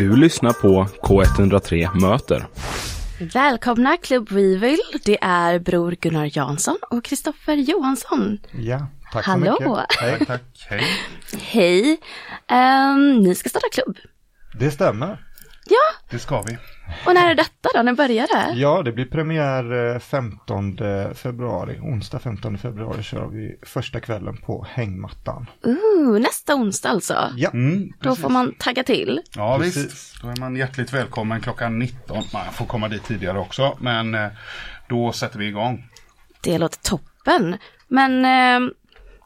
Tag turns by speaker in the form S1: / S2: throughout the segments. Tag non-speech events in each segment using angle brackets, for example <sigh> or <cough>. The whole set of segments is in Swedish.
S1: Du lyssnar på K103 Möter.
S2: Välkomna Club Reveal. Det är Bror Gunnar Jansson och Kristoffer Johansson.
S3: Ja, tack så
S2: Hallå.
S3: mycket. <laughs> Hej.
S4: Tack, hej.
S2: Hej. Ehm, ni ska starta klubb.
S3: Det stämmer.
S2: Ja,
S4: Det ska vi.
S2: och när är detta då? När börjar det?
S3: Ja, det blir premiär eh, 15 februari. Onsdag 15 februari kör vi första kvällen på hängmattan.
S2: Ooh, nästa onsdag alltså.
S3: Ja,
S4: Mm,
S2: Då får man tagga till.
S4: Ja,
S3: Precis.
S4: visst. Då är man hjärtligt välkommen klockan 19. Man får komma dit tidigare också, men eh, då sätter vi igång.
S2: Det låter toppen. Men ehm,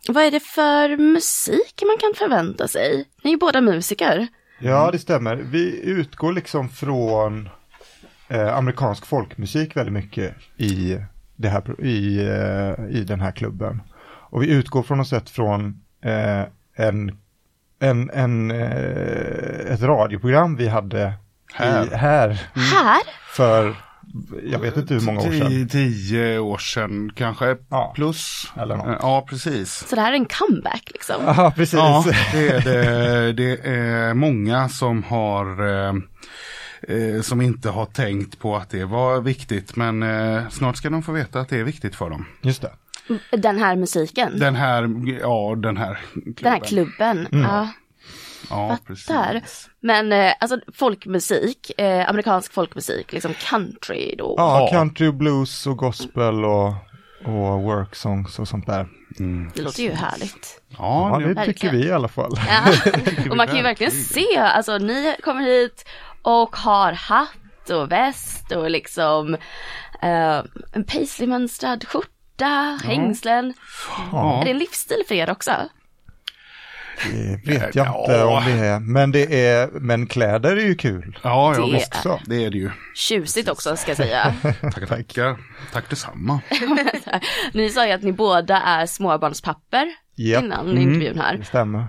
S2: vad är det för musik man kan förvänta sig? Ni är ju båda musiker.
S3: Ja det stämmer. Vi utgår liksom från eh, amerikansk folkmusik väldigt mycket i, det här, i, eh, i den här klubben. Och vi utgår från något sätt från eh, en, en, en, eh, ett radioprogram vi hade
S4: Här.
S3: I, här
S2: Här?
S3: för jag vet inte hur många år sedan.
S4: Tio, år sedan kanske,
S3: Ja.
S4: plus.
S3: Eller något.
S4: Ja, precis.
S2: Så det här är en comeback liksom. <laughs>
S3: Ja, precis.
S4: Ja, det är, det, det är många som har eh, eh, som inte har tänkt på att det var viktigt men eh, snart ska de få veta att det är viktigt för dem.
S3: Just det.
S2: Den här musiken.
S4: Den här, ja den här klubben.
S2: Den här klubben. Ja.
S4: Ja,
S2: Fattar.
S4: precis.
S2: Men eh, alltså folkmusik, eh, amerikansk folkmusik, liksom country då.
S3: Ja, country, blues och gospel och, och work songs och sånt där.
S2: Det låter ju härligt.
S4: Ja,
S3: Ja,
S4: det,
S3: det
S2: Verkligen.
S3: tycker vi i alla fall.
S2: Ja. <laughs> och man kan ju verkligen se, alltså ni kommer hit och har hatt och väst och liksom eh, en paisley-mönstrad skjorta, hängslen.
S4: ja.
S2: Är det en livsstil för er också?
S3: Det <laughs> vet jag
S4: Ja.
S3: inte om det är. Men det är, men kläder är ju kul.
S4: Ja, ja
S2: Det
S4: visst.
S3: Så.
S4: Det är det ju.
S2: Tjusigt också ska jag säga. <laughs>
S4: Tackar, tackar. Tack detsamma. <laughs>
S2: ni sa ju att ni båda är småbarnspapper
S3: Japp.
S2: innan intervjun
S3: Det
S2: här.
S3: stämmer.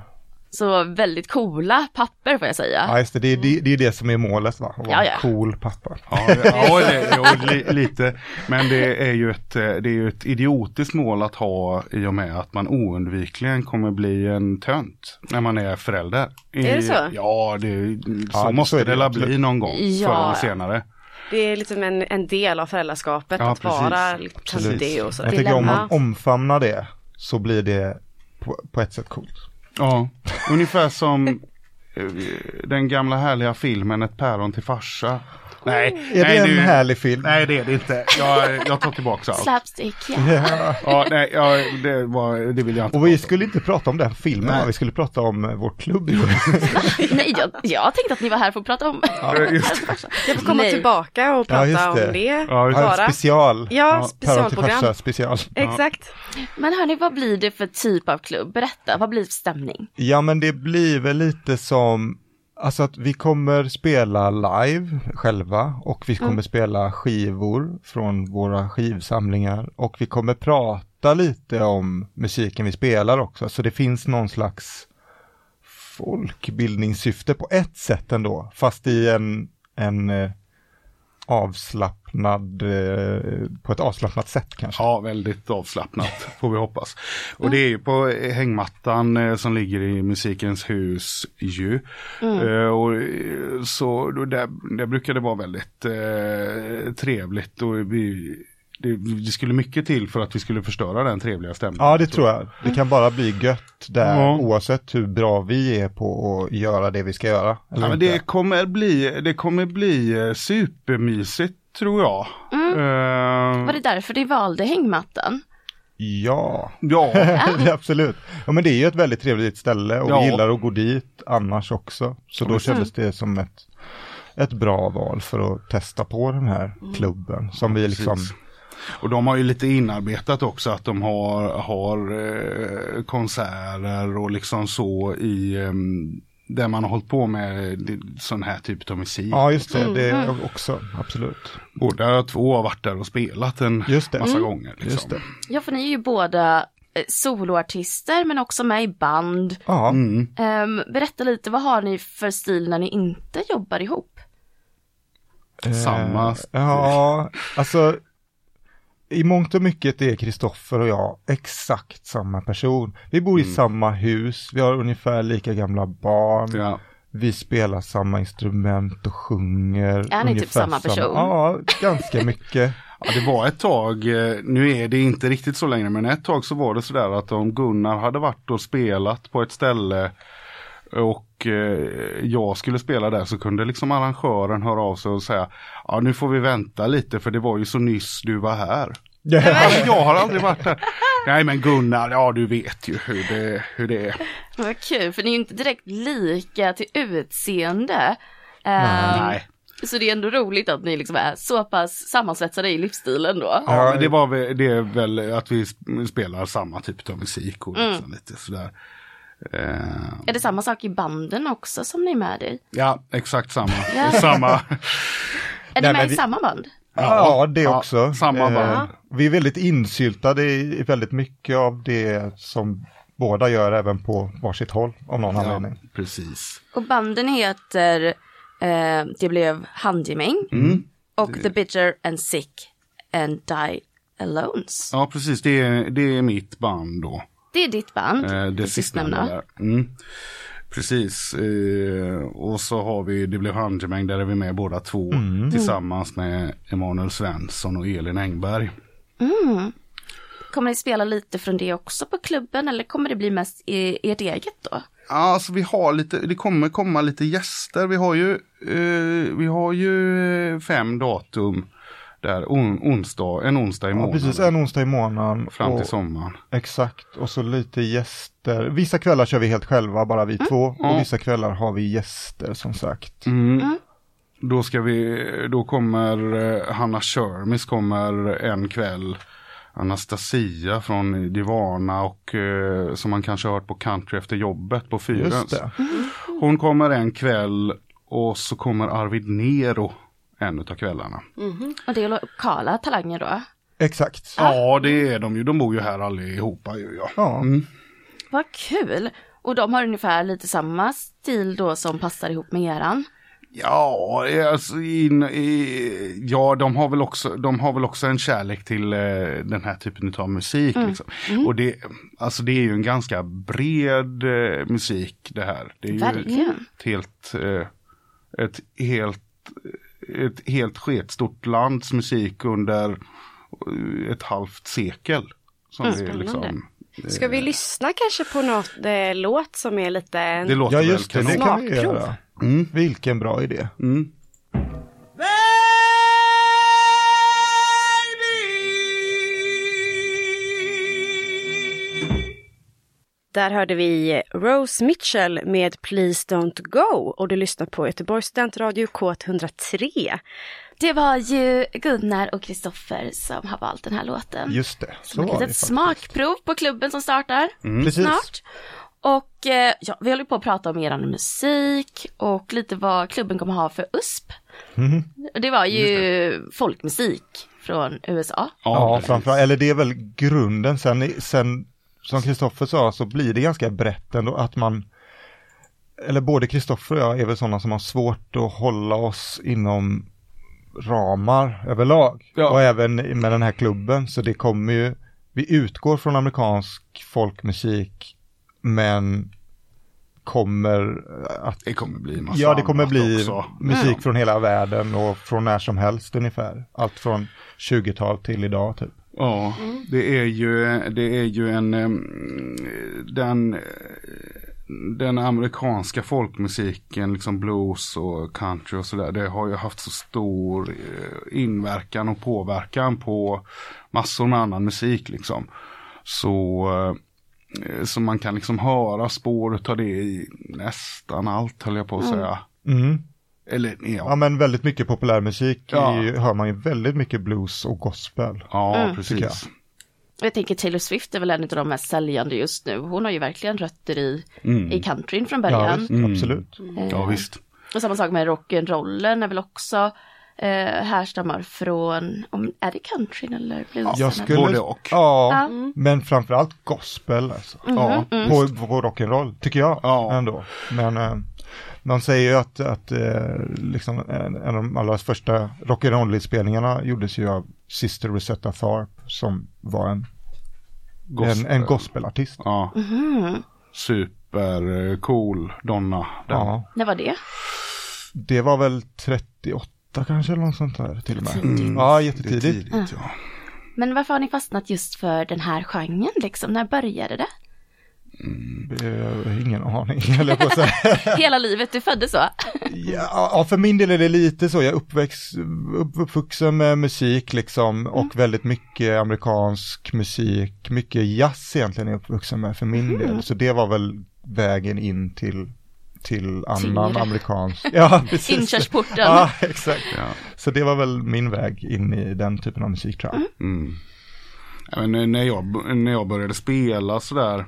S2: Så väldigt coola papper får jag säga.
S3: Ja, just det. Det är det, det, är det som är målet va? Att vara
S2: Ja, ja.
S3: en cool pappa.
S4: Ja, ja det, jo, li, lite. Men det är, ju ett, eh, det är ju ett idiotiskt mål att ha i och med att man oundvikligen kommer bli en tönt när man är förälder. I,
S5: Är det så?
S4: Ja, det, så
S3: Ja,
S4: måste
S3: så
S4: det,
S3: det absolut.
S4: bli någon gång
S2: Ja.
S4: förr eller senare.
S5: Det är liksom en, en del av föräldraskapet
S4: Ja,
S5: att
S4: precis.
S5: vara töntig och
S3: Jag
S5: sådär.
S3: tycker om man omfamnar det så blir det på, på ett sätt coolt.
S4: Ja, ungefär som den gamla härliga filmen Ett päron till farsa. Nej,
S3: Är
S4: nej,
S3: det en
S4: nu-
S3: härlig film?
S4: Nej, det är det inte. Jag, jag tar tillbaka allt.
S2: Slapstick, ja.
S3: Ja.
S4: Ja, nej, ja, det, var, det vill jag inte
S3: Och vi
S4: om.
S3: skulle inte prata om den filmen,
S4: Nej.
S3: vi skulle prata om eh, vår klubb. <laughs>
S2: Nej, jag, jag tänkte att ni var här för att prata om
S4: just
S5: Jag får komma
S2: Nej.
S5: tillbaka och
S3: Ja,
S5: prata
S3: just det.
S5: om det.
S4: Ja, just
S3: Ja,
S5: Bara.
S3: special.
S5: Ja,
S3: till
S5: specialprogram.
S3: special.
S5: Exakt.
S2: Men hörni, vad blir det för typ av klubb? Berätta, vad blir det för stämning?
S3: Ja men det blir väl lite som, alltså att vi kommer spela live själva och vi kommer spela skivor från våra skivsamlingar och vi kommer prata lite om musiken vi spelar också. Så det finns någon slags folkbildningssyfte på ett sätt ändå, fast i en, en eh, avslappnad, eh, på ett avslappnat sätt kanske.
S4: Ja, väldigt avslappnat får vi hoppas. Och det är ju på hängmattan eh, som ligger i musikens hus ju. Eh, och, så då där, där brukar det vara väldigt eh, trevligt och vi, det, det skulle mycket till för att vi skulle förstöra den trevliga stämningen.
S3: Ja, det tror jag. Det kan bara bli gött där,
S4: Ja.
S3: oavsett hur bra vi är på att göra det vi ska göra.
S4: Ja, men det kommer bli, det kommer bli eh, supermysigt tror jag. Eh,
S2: Var det därför ni valde hängmattan?
S3: Ja,
S4: ja, <laughs>
S3: det är absolut. Ja, men det är ju ett väldigt trevligt ställe och
S4: Ja.
S3: vi gillar att gå dit annars också. Så då kändes det som ett, ett bra val för att testa på den här klubben som vi liksom,
S4: Precis. Och de har ju lite inarbetat också att de har, har eh, konserter och liksom så i eh, där man har hållit på med sån här typ av musik.
S3: ja just det, det är också, absolut.
S4: Båda två har varit där och spelat en
S3: Just det.
S4: massa gånger. Liksom.
S3: Just det.
S2: Ja, för ni är ju båda eh, soloartister men också med i band.
S3: Ja,
S4: Mm.
S2: Ehm, berätta lite, vad har ni för stil när ni inte jobbar ihop?
S4: Samma.
S3: Eh, ja, alltså i mångt och mycket är Kristoffer och jag exakt samma person. Vi bor i
S4: Mm.
S3: samma hus, vi har ungefär lika gamla barn.
S4: Ja.
S3: vi spelar samma instrument och sjunger.
S2: Är ni typ samma person?
S3: Ja, ganska mycket. <laughs>
S4: Ja, det var ett tag, eh, nu är det inte riktigt så längre, men ett tag så var det sådär att om Gunnar hade varit och spelat på ett ställe och eh, jag skulle spela där så kunde liksom arrangören höra av sig och säga Ja nu får vi vänta lite för det var ju så nyss du var här. <laughs> Alltså, jag har aldrig varit där. Nej men Gunnar, ja du vet ju hur det, hur det är.
S2: Vad kul, för ni är ju inte direkt lika till utseende.
S3: Nej.
S2: Ehm,
S4: Nej.
S2: Så det är ändå roligt att ni liksom är så pass sammansvetsade i livsstilen då.
S4: Ja, det, var väl, det är väl att vi sp- spelar samma typ av musik och liksom lite sådär. Eh,
S2: Är det samma sak i banden också som ni är med i?
S4: ja, exakt samma.
S2: Ja.
S4: samma.
S2: Är ni <laughs> med i
S3: vi-
S2: samma band?
S3: Ja, det
S4: ja,
S3: också.
S4: samma
S3: Eh,
S4: band.
S3: vi är väldigt insyltade i, i väldigt mycket av det som båda gör även på varsitt håll av någon
S4: Ja,
S3: anledning.
S4: precis.
S2: Och banden heter eh, Det blev handgemäng
S4: Mm.
S2: och The Bitter and Sick and Die Alones.
S4: Ja, precis. Det är, det är mitt band då.
S2: Det är ditt band,
S4: Eh, det
S2: sistnämnda.
S4: Mm. Precis. Eh, och så har vi Det blev handgemäng. Där är vi med båda två. Tillsammans med Emanuel Svensson och Elin Engberg.
S2: Kommer ni spela lite från det också på klubben eller kommer det bli mest i ert eget då?
S4: Ja, Alltså vi har lite, det kommer komma lite gäster. Vi har ju, eh, vi har ju fem datum där on, onsdag, en onsdag i
S3: Ja,
S4: månaden.
S3: precis, en onsdag i månaden.
S4: Fram till
S3: och-
S4: sommaren.
S3: Exakt, och så lite gäster. Vissa kvällar kör vi helt själva, bara vi två. Och
S4: Ja.
S3: vissa kvällar har vi gäster som sagt.
S4: Mm. Då ska vi, då kommer eh, Hanna Shermis kommer en kväll. Anastasia från Divana och eh, som man kanske har hört på Country efter jobbet på
S3: Just
S4: Fyrens.
S3: det.
S4: Hon kommer en kväll och så kommer Arvid Nero en utav kvällarna.
S2: Och det är lokala talanger då?
S3: Exakt.
S4: Ja det är de ju, de bor ju här allihopa ju ja.
S3: Ja.
S4: Mm.
S2: Vad kul! Och de har ungefär lite samma stil då som passar ihop med eran?
S4: Ja, alltså, in, i, ja de, har väl också, de har väl också en kärlek till eh, den här typen av musik. Liksom. Och det, alltså, det är ju en ganska bred eh, musik det här. Det är ju
S2: Verkligen.
S4: ett helt, eh, ett helt, ett helt sketstort lands musik under eh, ett halvt sekel. Som det,
S5: spännande.
S4: liksom,
S5: Ska vi lyssna kanske på något eh, låt som är lite...
S4: det låter
S3: Ja, just det, det kan vi
S5: Smakprov.
S3: göra.
S4: Mm.
S3: Vilken bra idé.
S4: Mm.
S5: Där hörde vi Rose Mitchell med Please Don't Go och du lyssnar på Göteborgs studentradio K103.
S2: Det var ju Gunnar och Kristoffer som har valt den här låten.
S3: Just det. Så
S2: Som ett
S3: var det faktiskt.
S2: smakprov på klubben som startar
S3: Precis.
S2: snart. Och eh, ja, vi håller på att prata om eran musik och lite vad klubben kommer ha för USP. Och det var ju folkmusik från USA.
S3: Ja, framförallt, eller det är väl grunden. Sen, sen som Kristoffer sa så blir det ganska brett ändå att man eller både Kristoffer och jag är väl sådana som har svårt att hålla oss inom ramar överlag.
S4: Ja.
S3: Och även med den här klubben så det kommer ju, vi utgår från amerikansk folkmusik men kommer att
S4: Det kommer bli massa
S3: Ja, det kommer bli
S4: också.
S3: musik från hela världen och från när som helst ungefär. Allt från 20-tal till idag typ.
S4: Ja, det är ju, det är ju en, den, den amerikanska folkmusiken, liksom blues och country och sådär, det har ju haft så stor eh, inverkan och påverkan på massor med annan musik liksom. Så, eh, så man kan liksom höra spår av det i nästan allt höll jag på att säga.
S3: Mm.
S4: Eller
S3: Ja
S4: ja,
S3: men väldigt mycket populärmusik
S4: Ja.
S3: hör man ju väldigt mycket blues och gospel.
S4: ja
S2: Mm.
S3: tycker jag.
S4: precis.
S2: Jag tänker Taylor Swift är väl en av de mest säljande just nu. Hon har ju verkligen rötter i,
S4: Mm.
S2: i countryn från
S3: Ja,
S2: början.
S3: visst,
S4: Mm.
S3: absolut.
S4: Ja visst.
S2: Och samma sak med rock'n'rollen är väl också eh, härstammar från, om, är det countryn eller bluesen?
S3: Jag skulle,
S4: Både och.
S3: Ja,
S2: Ja.
S3: men framförallt gospel alltså.
S4: Ja.
S3: På, på rock'n'roll, tycker jag
S4: Ja.
S3: ändå. Men eh, man säger ju att, att eh, liksom en, en av de allra första rock'n'roll-inspelningarna gjordes ju av Sister Rosetta Tharpe som var en, en, en gospelartist.
S4: Ja. Super super cool donna. Den.
S3: Ja,
S2: När var det?
S3: det var väl 38 kanske eller något sånt där till och med.
S2: Tidigt.
S3: Ja, jättetidigt.
S4: tidigt, ja.
S2: Men varför har ni fastnat just för den här genren liksom? När började det?
S3: Har ingen aning, <laughs> jag på att. <laughs>
S2: Hela livet, du föddes så?
S3: Ja, för min del är det lite så. Jag är uppväxt, upp, uppvuxen med musik liksom och väldigt mycket amerikansk musik. Mycket jazz egentligen är jag uppvuxen med för min del. Så det var väl vägen in till, till annan
S2: Tyngre.
S3: amerikansk. <laughs> Ja, precis.
S2: Inkörsporten.
S3: Ja, exakt.
S4: Ja.
S3: Så det var väl min väg in i den typen av musik tror jag.
S4: Mm. Ja, men när, jag, när jag började spela sådär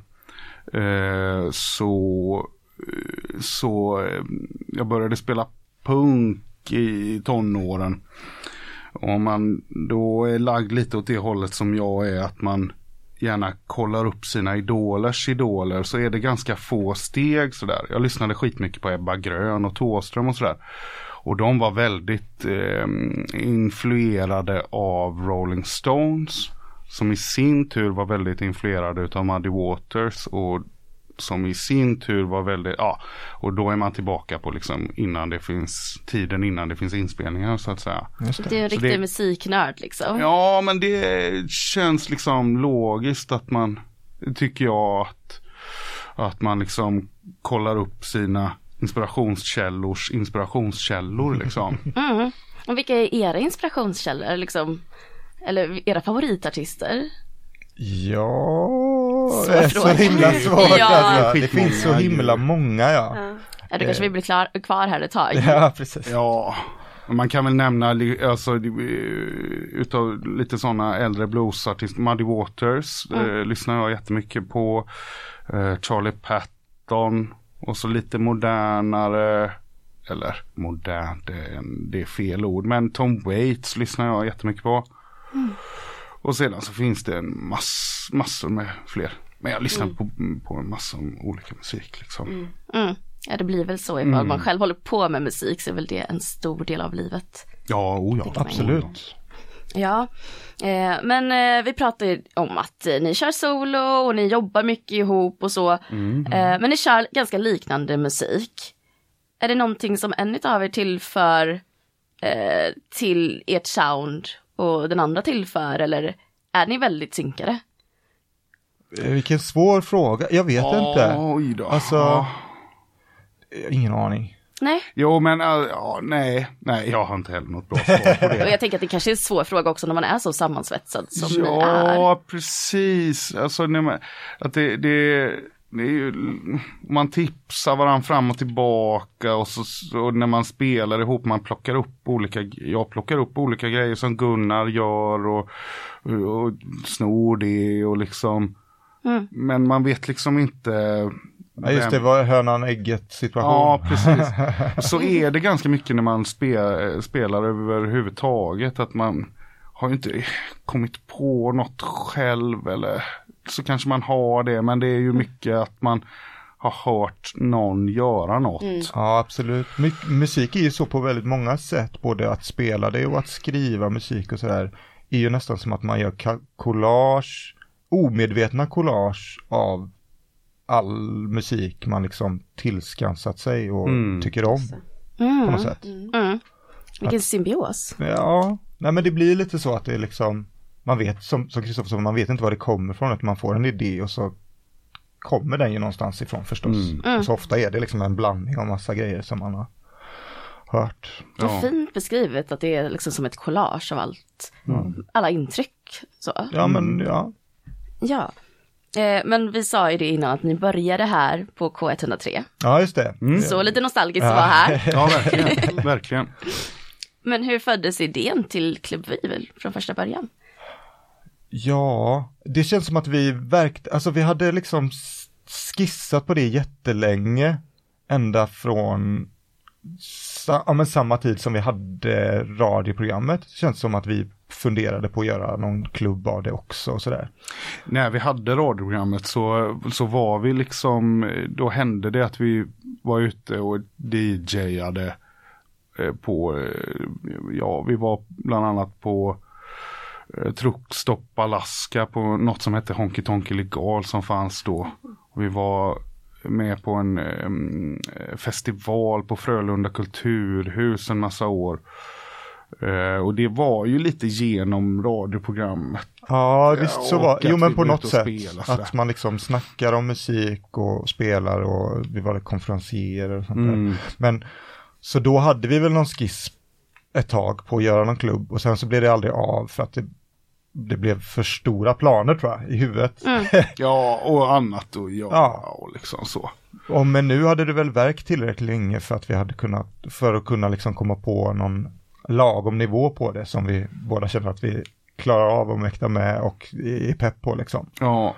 S4: Eh, så, så eh, jag började spela punk i tonåren. Och om man då är lagd lite åt det hållet som jag är att man gärna kollar upp sina idolers idoler så är det ganska få steg sådär. Jag lyssnade skitmycket på Ebba Grön och Thåström och sådär. Och de var väldigt eh, influerade av Rolling Stones. Som i sin tur var väldigt influerade utav Muddy Waters. Och som i sin tur var väldigt, ja, och då är man tillbaka på liksom innan det finns, tiden innan det finns inspelningar så att säga.
S3: Just det.
S2: Du är en riktig
S4: det-
S2: musiknörd liksom.
S4: Ja, men det känns liksom logiskt att man, tycker jag, att, att man liksom kollar upp sina inspirationskällors inspirationskällor liksom. <laughs>
S2: Mm. Och vilka är era inspirationskällor liksom? Eller era favoritartister?
S3: Ja, det är så himla <laughs> svårt
S2: Ja.
S3: alltså. Det finns så himla många ja.
S2: Ja, då kanske vi blir klar, kvar här ett tag.
S3: Ja, precis.
S4: Ja, man kan väl nämna alltså, eh, utav lite sådana äldre bluesartister, Muddy Waters eh, lyssnar jag jättemycket på. Eh, Charlie Patton och så lite modernare, eller modern, det är, en, det är fel ord, men Tom Waits lyssnar jag jättemycket på. Och sedan så finns det en mass, massor med fler. Men jag lyssnar på, på en massa olika musik liksom.
S2: Mm. Ja, det blir väl så ifall man själv håller på med musik så är väl det en stor del av livet.
S4: Ja, oh ja.
S3: Absolut.
S2: Ja, eh, men eh, vi pratar ju om att eh, ni kör solo och ni jobbar mycket ihop och så.
S3: Mm.
S2: Eh, men ni kör ganska liknande musik. Är det någonting som en av er tillför eh, till ert sound och den andra tillför eller är ni väldigt synkade?
S3: Eh, Vilken svår fråga. Jag vet inte.
S4: Oj då.
S3: Alltså,
S4: Ja.
S3: eh, ingen aning.
S2: Nej,
S4: Jo men äh, ja, nej, nej jag har inte heller något bra svar på <laughs>
S2: och
S4: det.
S2: jag tänker att det kanske är en svår fråga också när man är så sammansvetsad som ni är.
S4: ja, precis. Alltså när man, att det, det, det är ju, man tipsar varandra fram och tillbaka och, så, och när man spelar ihop, man plockar upp olika, jag plockar upp olika grejer som Gunnar gör och, och, och snor det och liksom,
S2: Mm.
S4: men man vet liksom inte
S3: Ja, just det, var hönan ägget situation.
S4: Ja, precis. <laughs> Så är det ganska mycket när man spe, spelar överhuvudtaget. Att man har ju inte kommit på något själv eller så kanske man har det. Men det är ju mycket att man har hört någon göra något.
S3: Ja, absolut. My- musik är ju så på väldigt många sätt, både att spela det och att skriva musik och sådär. är ju nästan som att man gör collage, omedvetna collage av all musik man liksom tillskansat sig och
S4: Mm.
S3: tycker om på
S2: Mm.
S3: något sätt.
S2: Mm. Vilken symbios.
S3: Ja, nej men det blir lite så att det är liksom, man vet som som Kristoffer sa, man vet inte var det kommer ifrån, att man får en idé och så kommer den ju någonstans ifrån förstås.
S4: Mm.
S3: Och så ofta är det liksom en blandning av massa grejer som man har hört.
S2: Vad
S4: Ja.
S2: fint beskrivet att det är liksom som ett collage av allt. Alla intryck. Så.
S3: Ja men ja,
S2: Ja. Eh, men vi sa ju det innan att ni började här på K103.
S3: ja just det.
S2: Så lite nostalgiskt att vara här. <laughs>
S4: Ja, verkligen. verkligen.
S2: Men hur föddes idén till Club Vivel från första början?
S3: Ja, det känns som att vi verkt, alltså vi hade liksom skissat på det jättelänge. Ända från sa, ja, men samma tid som vi hade radioprogrammet. Det känns som att vi funderade på att göra någon klubb av det också och sådär.
S4: När vi hade radioprogrammet så, så var vi liksom, då hände det att vi var ute och DJade eh, på, eh, ja vi var bland annat på Truckstopp Alaska på något som hette Honky Tonky Legal som fanns då. Och vi var med på en em, festival på Frölunda kulturhus en massa år. Eh, och det var ju lite genom radioprogrammet.
S3: Ja, visst så var Jo, men på något sätt. Att man liksom snackar om musik och spelar och vi var konferencierer och sånt
S4: Mm.
S3: där. Men så då hade vi väl någon skiss ett tag på att göra någon klubb och sen så blev det aldrig av för att det, det blev för stora planer tror jag i huvudet. <laughs>
S4: Ja, och annat och ja,
S3: Ja.
S4: och liksom så.
S3: Och men nu hade det väl verkt tillräckligt länge för att vi hade kunnat, för att kunna liksom komma på någon lagom nivå på det som vi båda känner att vi klarar av och mäktar med och är pepp på liksom.
S4: Ja.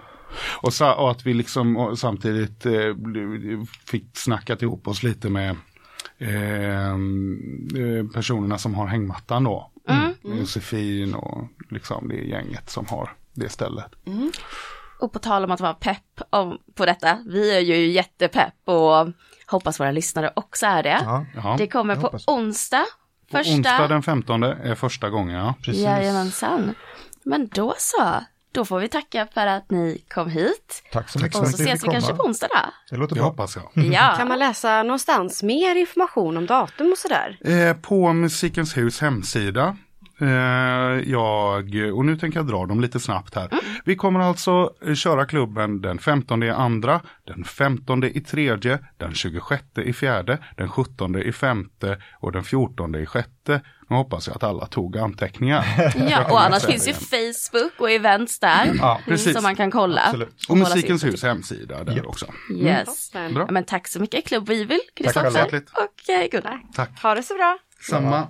S4: Och, sa, och att vi liksom samtidigt eh, fick snackat ihop oss lite med eh, eh, personerna som har hängmattan då.
S2: Mm.
S4: Josefin och liksom det gänget som har det stället.
S2: Och på tal om att vara pepp om, på detta, vi är ju jättepepp och hoppas våra lyssnare också är det.
S3: Ja,
S4: Ja.
S2: Det kommer på onsdag.
S4: På
S2: Första.
S4: onsdag den 15 är första gången ja.
S3: precis.
S2: Jajamensan. Men då så, då får vi tacka för att ni kom hit.
S3: Tack så mycket
S2: Och
S3: för
S2: så
S3: att ni
S2: ses vi kanske
S3: komma.
S2: på onsdag då.
S3: Det låter bra.
S4: hoppas jag.
S5: Kan
S2: Ja,
S5: man läsa någonstans mer information om datum och sådär?
S4: Eh, på Musikens hus hemsida. Eh, jag, och nu tänker jag dra dem lite snabbt här. Vi kommer alltså eh, köra klubben den 15 i andra, den 15 i tredje, den 26 i fjärde, den 17 i femte och den 14 i sjätte. Nu hoppas jag att alla tog anteckningar. <laughs>
S2: ja och annars finns ju. Facebook och events där.
S3: Ja,
S4: precis.
S2: Som man kan kolla.
S3: Absolut.
S4: Och
S2: sig
S4: Musikens hus hemsida där
S3: Japp.
S4: också.
S2: Yes.
S5: Toppen.
S4: Bra.
S2: Ja, men tack så mycket Weevil,
S3: själva.
S2: Kristoffer och eh, Gunnar.
S4: Tack.
S5: Ha det så bra.
S4: Samma.